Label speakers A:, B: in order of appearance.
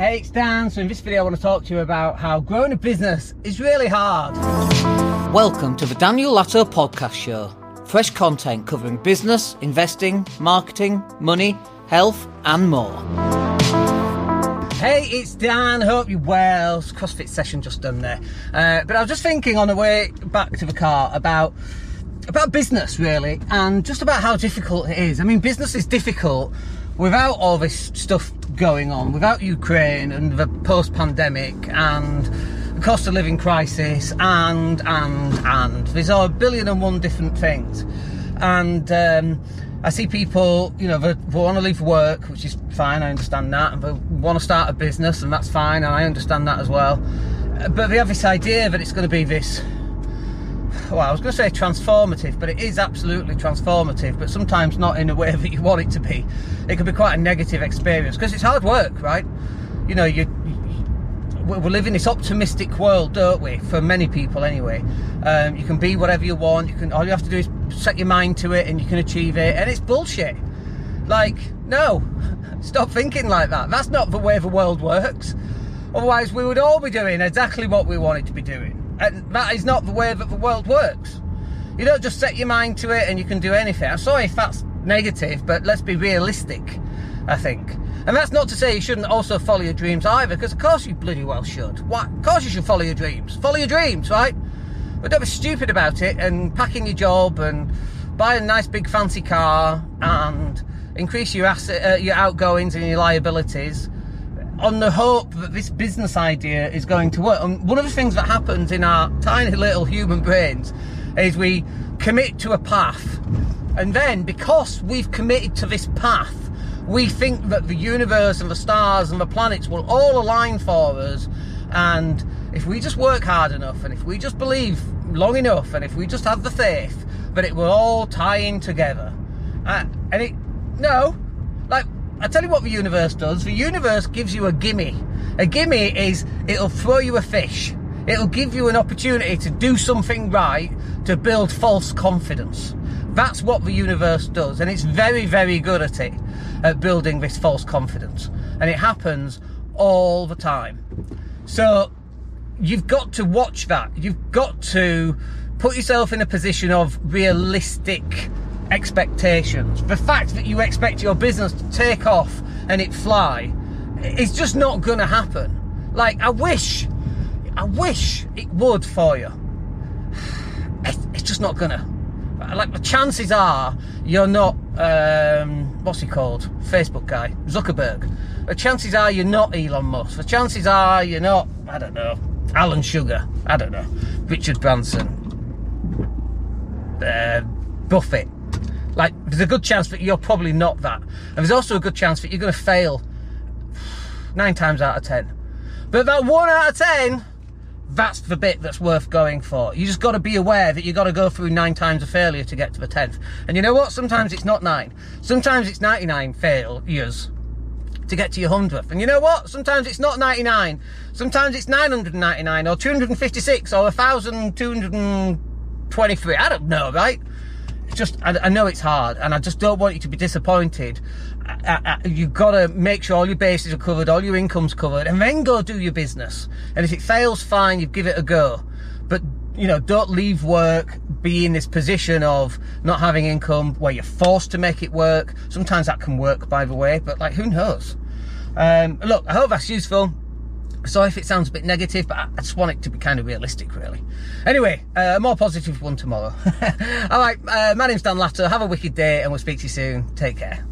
A: Hey, it's Dan. So in this video I want to talk to you about how growing a business is really hard.
B: Welcome to the Daniel Latto Podcast Show. Fresh content covering business, investing, marketing, money, health, and more.
A: Hey, it's Dan. Hope you're well. CrossFit session just done there. Uh, but I was just thinking on the way back to the car about about business really, and just about how difficult it is. I mean, business is difficult without all this stuff going on, without Ukraine and the post-pandemic and the cost of living crisis and and and there's a billion and one different things, and. Um, I see people, you know, they, they want to leave work, which is fine, I understand that, and they want to start a business, and that's fine, and I understand that as well. But they have this idea that it's going to be this well, I was going to say transformative, but it is absolutely transformative, but sometimes not in a way that you want it to be. It can be quite a negative experience because it's hard work, right? You know, you, we live in this optimistic world, don't we? For many people, anyway. Um, you can be whatever you want. You can. All you have to do is set your mind to it, and you can achieve it. And it's bullshit. Like, no, stop thinking like that. That's not the way the world works. Otherwise, we would all be doing exactly what we wanted to be doing. And that is not the way that the world works. You don't just set your mind to it and you can do anything. I'm sorry if that's negative, but let's be realistic, I think. And that's not to say you shouldn't also follow your dreams either, because of course you bloody well should. What? Of course you should follow your dreams. Follow your dreams, right? But don't be stupid about it and packing your job and buy a nice big fancy car and increase your asset, uh, your outgoings and your liabilities on the hope that this business idea is going to work. And one of the things that happens in our tiny little human brains is we commit to a path. And then, because we've committed to this path, we think that the universe and the stars and the planets will all align for us. And if we just work hard enough, and if we just believe long enough, and if we just have the faith, that it will all tie in together. Uh, and it, no, like I tell you what the universe does. The universe gives you a gimme. A gimme is it'll throw you a fish. It'll give you an opportunity to do something right to build false confidence. That's what the universe does, and it's very, very good at it, at building this false confidence. And it happens all the time. So you've got to watch that. You've got to put yourself in a position of realistic expectations. The fact that you expect your business to take off and it fly is just not going to happen. Like, I wish, I wish it would for you. It's just not gonna. Like, the chances are you're not, um, what's he called? Facebook guy, Zuckerberg. The chances are you're not Elon Musk. The chances are you're not, I don't know, Alan Sugar. I don't know, Richard Branson, uh, Buffett. Like, there's a good chance that you're probably not that. And there's also a good chance that you're going to fail nine times out of ten. But that one out of ten, that's the bit that's worth going for. You just got to be aware that you got to go through nine times of failure to get to the tenth. And you know what? Sometimes it's not nine. Sometimes it's 99 failures to get to your hundredth. And you know what? Sometimes it's not 99. Sometimes it's 999 or 256 or 1223. I don't know, right? Just, I, I, know it's hard, and I just don't want you to be disappointed. I, I, you've got to make sure all your bases are covered, all your income's covered, and then go do your business. And if it fails, fine, you give it a go. But, you know, don't leave work, be in this position of not having income where you're forced to make it work. Sometimes that can work, by the way, but like, who knows? Um, look, I hope that's useful. So if it sounds a bit negative, but I just want it to be kind of realistic, really. Anyway, uh, a more positive one tomorrow. All right, uh, my name's Dan Latto. Have a wicked day, and we'll speak to you soon. Take care.